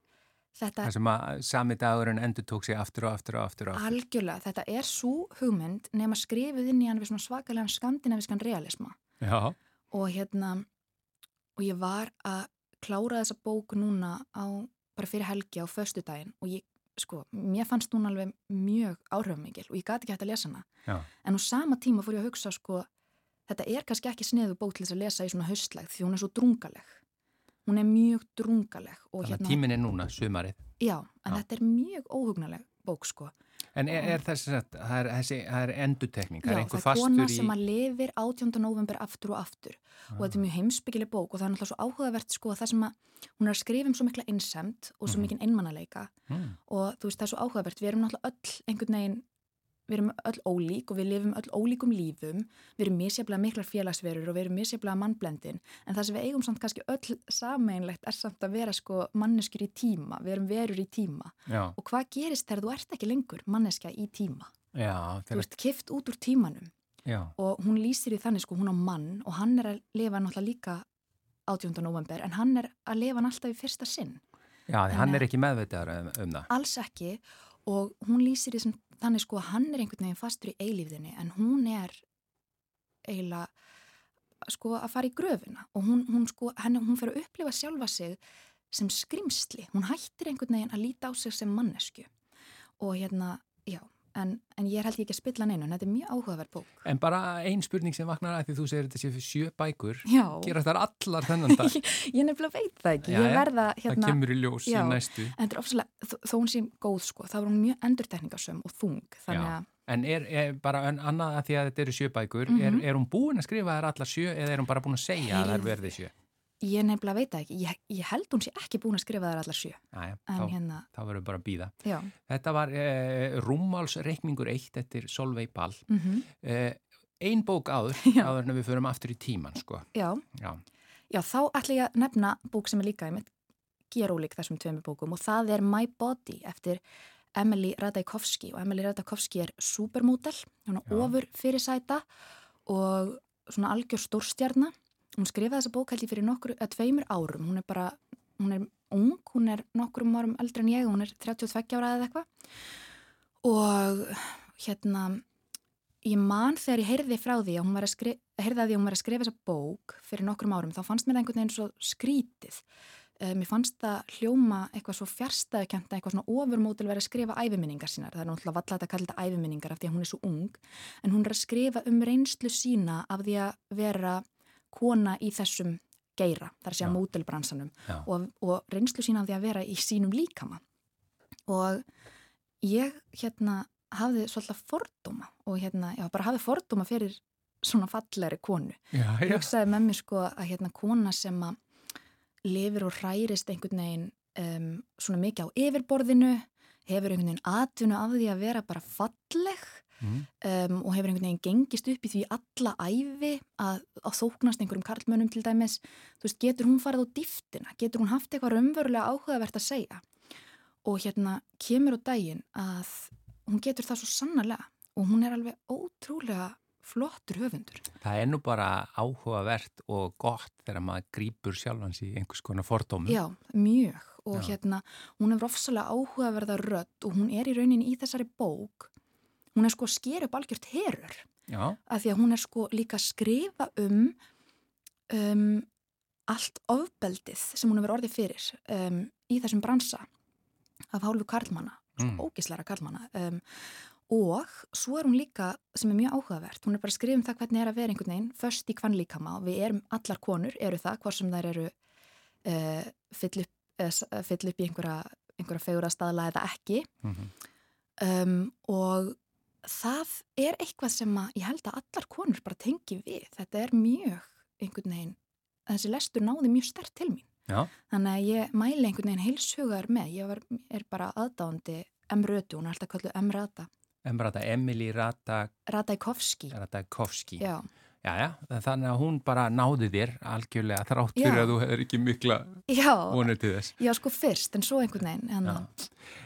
þetta það sem að sami dagurinn endur tók sig aftur og aftur og aftur og aftur. algjörlega, þetta er svo hugmynd nema skrifuð inn í hann við svona svakalega skandinaviskan realisma. Já, Og hérna, og ég var að klára þessa bók núna á, bara fyrir helgi á föstudaginn og ég, sko, mér fannst hún alveg mjög áhrifamikil og ég gati ekki hægt að lesa hana. já, En á sama tíma fór ég að hugsa sko, þetta er kannski ekki sniðu bók til þess að lesa í svona haustlegð því hún er svo drungaleg. Hún er mjög drungaleg þannig að hérna, tíminn er núna, sumarið. já, en Já. þetta er mjög óhugnaleg bók sko. En er, er þessi, það er, þessi, það er endutekning, það já, er einhver það er kona í... sem að lifir 18. november aftur og aftur og þetta er mjög heimsbyggileg bók og það er náttúrulega svo áhugavert sko það sem að hún er að skrifa um svo mikla einsemt og svo Mhm. mikinn einmannaleika Mm. og þú veist það er svo áhugavert, við erum náttúrulega öll einhvern veginn, við erum öll ólík og við lifum öll ólíkum lífum. Við erum misjaflega miklar félagsverur og við erum misjaflega mannblendin, en það sem við eigum samt kannski öll sameinlegt er samt að vera sko manneskjur í tíma, við erum verur í tíma. Já, og hvað gerist þegar þú ert ekki lengur manneskja í tíma, já, þú ert kift út úr tímanum. Já, og hún lýsir í þannig sko, hún á mann og hann er að lifa náttúrulega líka 18. november en hann er að lifa hann alltaf í fyrsta sinn. Já, því hann er ekki meðvitaður um, um það. alls ekki. Og hún lýsir því sem þannig sko að hann er einhvern veginn fastur í eilífðinni en hún er eiginlega sko að fara í gröfina. Og hún, hún sko, henni, hún fer að upplifa sjálfa sig sem skrimsli, hún hættir einhvern veginn að líta á sig sem mannesku og hérna, já en, en ég held ég ekki að spilla neinu, en þetta er mjög áhugaverð bók En bara ein spurning sem vaknar að því þú segir þetta sé fyrir sjö bækur, Já, gerast þar allar þennan dag. ég nefnilega veit það ekki, Já, ég verða Það hérna kemur í ljós já. í næstu. En þetta er ofsalega, þó, hún sé góð sko, þá er hún mjög endurtekningarsöm og þung, þannig að, En er, er bara annað að því að þetta eru sjö bækur, Mhm. er, er hún búin að skrifa þær allar sjö eða er hún bara búin að segja að þær verði sjö? Ég nefnilega veit ekki, ég, ég held hún sé ekki búin að skrifa þær allar sjö, Æja, þá, hérna, þá verður bara að býða. já, Þetta var eh, Rúmmálsreikningur 1 eftir Solveig Ball. mm Eh, ein bók áður, Já. áður en við förum aftur í tíman, sko. já, Já, já, þá ætla ég að nefna bók sem er líka einmitt gerólík þessum tveimur bókum og það er My Body eftir Emily Radajkovski og Emily Radajkovski er supermodel, hún er ofur fyrirsæta og svona algjör stórstjarna hún skrifaði þessa bók held ég fyrir nokkur, að tveimur árum, hún er bara hún er ung, hún er nokkurum árum eldri en ég, hún er 32 ára eða eitthvað og hérna ég man þegar ég heyrði frá því að hún var að skrifa, heyrði að því að hún var að skrifa þessa bók fyrir nokkrum árum, þá fannst mér einhvern veginn svo skrítið. Uh, mér fannst það hljóma eitthvað svo fjärstæðukent eitthvað svona ofurmótil verið að skrifa æfiminningar sínar. Það er náttúrulega vallat að kalla þetta æfiminningar af því að hún er svo ung, en hún er að skrifa um reynslu sína af því að vera kona í þessum geira, þar að segja Já. mótilbransanum já, og, og reynslu sína af því að vera í sínum líkama. Og ég hérna hafði svolítið fordóma og hérna, já, bara hafði fordóma fyrir svona fallegri konu. já. hugsaði með mér sko að hérna kona sem að lifir og hærist einhvern veginn um, svona mikið á yfirborðinu, hefur einhvern veginn atvinnu af því að vera bara falleg Mm. um, og hefur einhvern veginn gengist upp í því alla æfi að, að þóknast einhverjum karlmönnum til dæmis. Þú veist, getur hún farið á dýftina? Getur hún haft eitthvað raunverulega áhugavert að segja? Og hérna kemur á daginn að hún getur það svo sannarlega og hún er alveg ótrúlega flottur höfundur. Það er nú bara áhugavert og gott þegar maður grýpur sjálfans í einhvers konar fordómum. Já, mjög og Já. hérna hún er ofsalega áhugaverða rödd og hún er í rauninni í þessari bók hún er sko að skera upp algjört herur af því að hún er sko líka að skrifa um um allt ofbeldið sem hún hefur orðið fyrir um, í þessum bransa af hálfu karlmanna, Mm. ógislara karlmanna um, og svo er hún líka sem er mjög áhugavert, hún er bara að skrifa um það hvernig er að vera einhvern veginn, först í kvann líkama og við erum, allar konur eru það, hvort sem þær eru uh, fyll, upp, uh, fyll upp í einhverja, einhverja fegur að staðla eða ekki mhm. um, og það er eitthvað sem að ég held að allar konur bara tengi við, þetta er mjög einhvern veginn, þessi lestur náði mjög stert til mín, já, þannig að ég mæli einhvern veginn heilshugar með, ég var, er bara aðdáandi Emrötu, hún er alltaf kalluð Emrata. Þetta Emily Rata, Radajkovski, Ratakovski. já, Já, já, þannig að hún bara náði þér algjörlega þrátt fyrir að þú hefur ekki mikla Já, vonur til þess. já, sko fyrst, en svo einhvern veginn. En.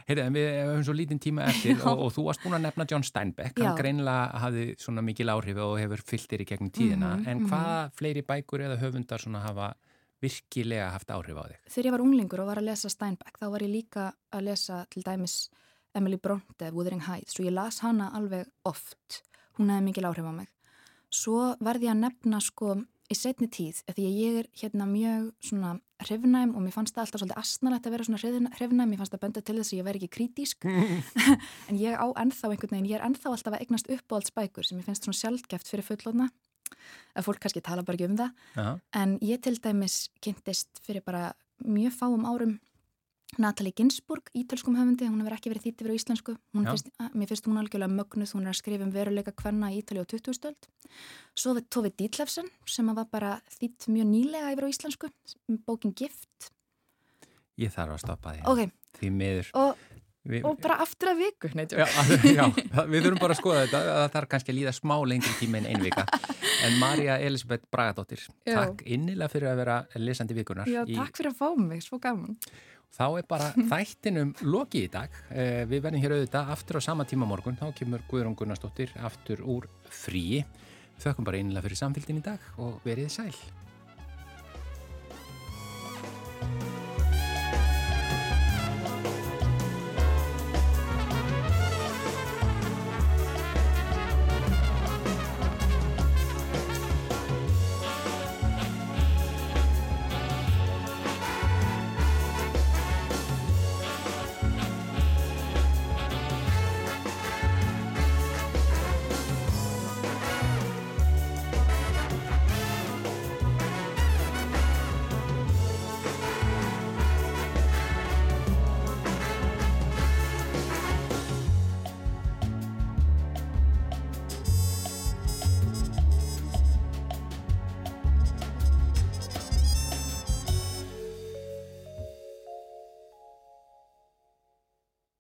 Heyrðu, en við höfum svo lítinn tíma eftir og, og þú varst búin að nefna John Steinbeck, Já. hann greinlega hafði svona mikil áhrif og hefur fyllt þér í gegnum tíðina, Mhm, en mhm. hvaða fleiri bækur eða höfundar svona hafa virkilega haft áhrif á þig? þegar ég var unglingur og var að lesa Steinbeck, þá var ég líka að lesa til dæmis Emily Bronte, Wuthering Heights, og ég las hana alveg oft. Hún hefði mikil áhrif á mig. Svo verði ég að nefna sko í setni tíð, því að ég er hérna mjög svona hrifnæm og mér fannst það alltaf svolítið asnalegt að vera svona hrifn- hrifnæm, mér fannst það benda til þess að ég væri ekki krítísk, en ég á ennþá einhvern veginn, ég er ennþá alltaf að eignast uppáhaldsbækur sem ég finnst svona sjálfgeft fyrir fullotna, að fólk kannski tala bara ekki um það, Já, En ég til dæmis kynntist fyrir bara mjög fáum árum Natalie Ginsburg, ítölskum höfundi, hún hefur ekki verið þýtt yfir á íslensku. Fyrst, að, mér finnst hún algjörlega mögnuð, hún er að skrifa um veruleika kvenna í Ítali á 20. stöld. Svo við Tove Dietlefsen sem var bara þýtt mjög nýlega yfir á íslensku, bókin Gift. ég þarf að stoppa því. Ok, Því miður. og, Við, og bara aftur að viku, neitt. Já, já, við þurfum bara að skoða þetta það þarf kannski að líða smá lengri tíma en einvika en Marja Elisabeth Bragadóttir takk innilega fyrir að vera lesandi vikunar Já, takk fyrir að fá mig, svo gaman. Þá er bara þættinum lokið í dag. Eh, við verðum hér auðvitað aftur á sama tíma morgun. Þá kemur Guðrún Gunnarsdóttir aftur úr fríi. Þökkum bara innilega fyrir samfélgin í dag og verið sæl